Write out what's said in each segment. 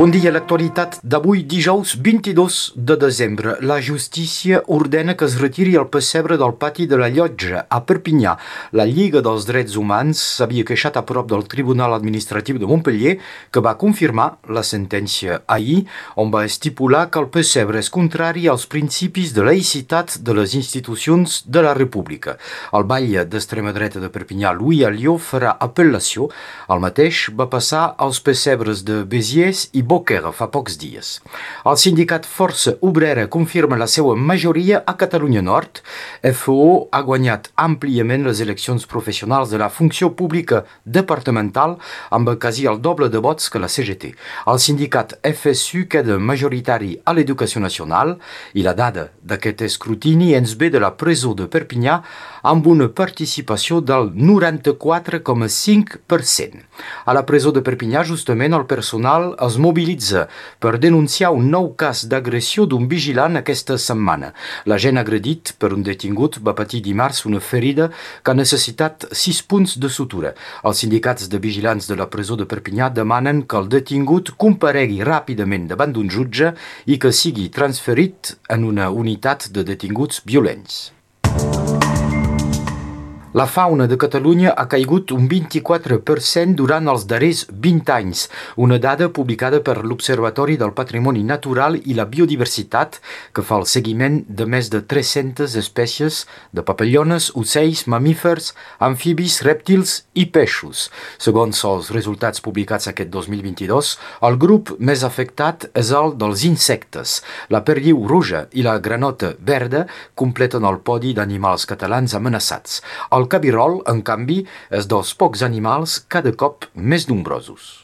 Bon dia, l'actualitat d'avui, dijous 22 de desembre. La justícia ordena que es retiri el pessebre del pati de la llotja a Perpinyà. La Lliga dels Drets Humans s'havia queixat a prop del Tribunal Administratiu de Montpellier, que va confirmar la sentència ahir, on va estipular que el pessebre és contrari als principis de laïcitat de les institucions de la República. El batlle d'extrema dreta de Perpinyà, Louis Alió, farà apel·lació. El mateix va passar als pessebres de Béziers i i Boquera fa pocs dies. El sindicat Força Obrera confirma la seva majoria a Catalunya Nord. FO ha guanyat àmpliament les eleccions professionals de la funció pública departamental amb quasi el doble de vots que la CGT. El sindicat FSU queda majoritari a l'educació nacional i la dada d'aquest escrutini ens ve de la presó de Perpinyà amb una participació del 94,5%. A la presó de Perpinyà, justament, el personal es mobilitza per denunciar un nou cas d'agressió d'un vigilant aquesta setmana. La gent agredit per un detingut va patir dimarts una ferida que ha necessitat sis punts de sutura. Els sindicats de vigilants de la presó de Perpinyà demanen que el detingut comparegui ràpidament davant d'un jutge i que sigui transferit en una unitat de detinguts violents. La fauna de Catalunya ha caigut un 24% durant els darrers 20 anys, una dada publicada per l'Observatori del Patrimoni Natural i la Biodiversitat, que fa el seguiment de més de 300 espècies de papallones, ocells, mamífers, amfibis, rèptils i peixos. Segons els resultats publicats aquest 2022, el grup més afectat és el dels insectes. La perdiu roja i la granota verda completen el podi d'animals catalans amenaçats. El el cabirol, en canvi, és dels pocs animals cada cop més nombrosos.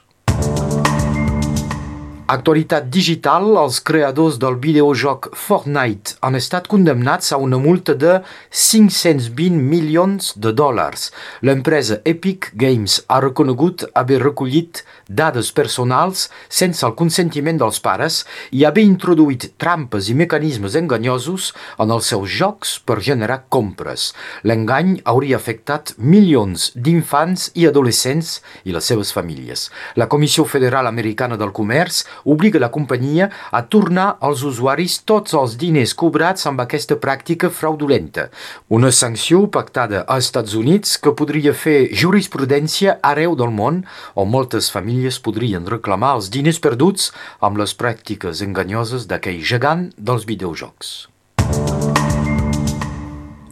Actualitat digital, els creadors del videojoc Fortnite han estat condemnats a una multa de 520 milions de dòlars. L'empresa Epic Games ha reconegut haver recollit dades personals sense el consentiment dels pares i haver introduït trampes i mecanismes enganyosos en els seus jocs per generar compres. L'engany hauria afectat milions d'infants i adolescents i les seves famílies. La Comissió Federal Americana del Comerç obliga la companyia a tornar als usuaris tots els diners cobrats amb aquesta pràctica fraudulenta. Una sanció pactada als Estats Units que podria fer jurisprudència arreu del món on moltes famílies podrien reclamar els diners perduts amb les pràctiques enganyoses d'aquell gegant dels videojocs.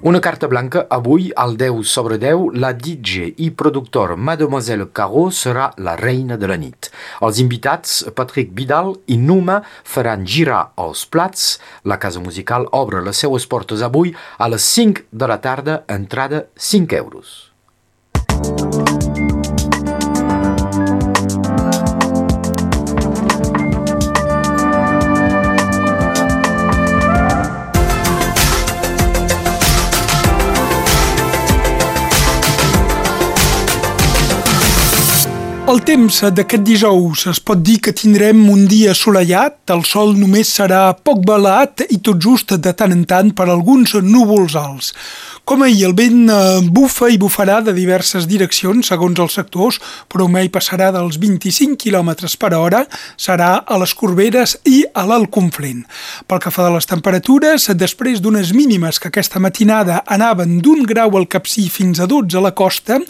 Una carta blanca avui al 10 sobre 10 la DJ i productor Mademoiselle Caro serà la reina de la nit. Els invitats Patrick Vidal i Numa faran girar els plats. La casa musical obre les seues portes avui a les 5 de la tarda, entrada 5 euros. El temps d'aquest dijous es pot dir que tindrem un dia assolellat, el sol només serà poc velat i tot just de tant en tant per alguns núvols alts. Com ahir, el vent eh, bufa i bufarà de diverses direccions segons els sectors, però mai passarà dels 25 km per hora, serà a les Corberes i a l'Alconflent. Pel que fa de les temperatures, després d'unes mínimes que aquesta matinada anaven d'un grau al Capcí fins a 12 a la costa,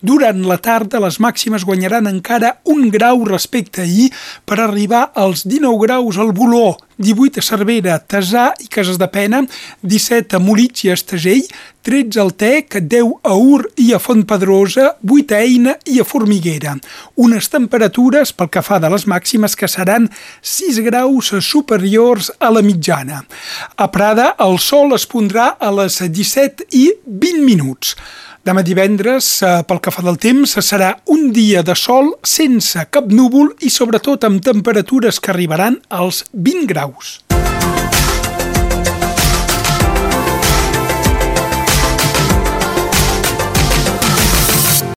durant la tarda les màximes guanyaran encara un grau respecte ahir per arribar als 19 graus al Boló, 18 a Cervera, Tesà i Cases de Pena, 17 a Molitx i Estagell, 13 al Tec, 10 a Ur i a Fontpedrosa, 8 a Eina i a Formiguera. Unes temperatures pel que fa de les màximes que seran 6 graus superiors a la mitjana. A Prada el sol es pondrà a les 17 i 20 minuts. Demà divendres, eh, pel que fa del temps, serà un dia de sol sense cap núvol i sobretot amb temperatures que arribaran als 20 graus.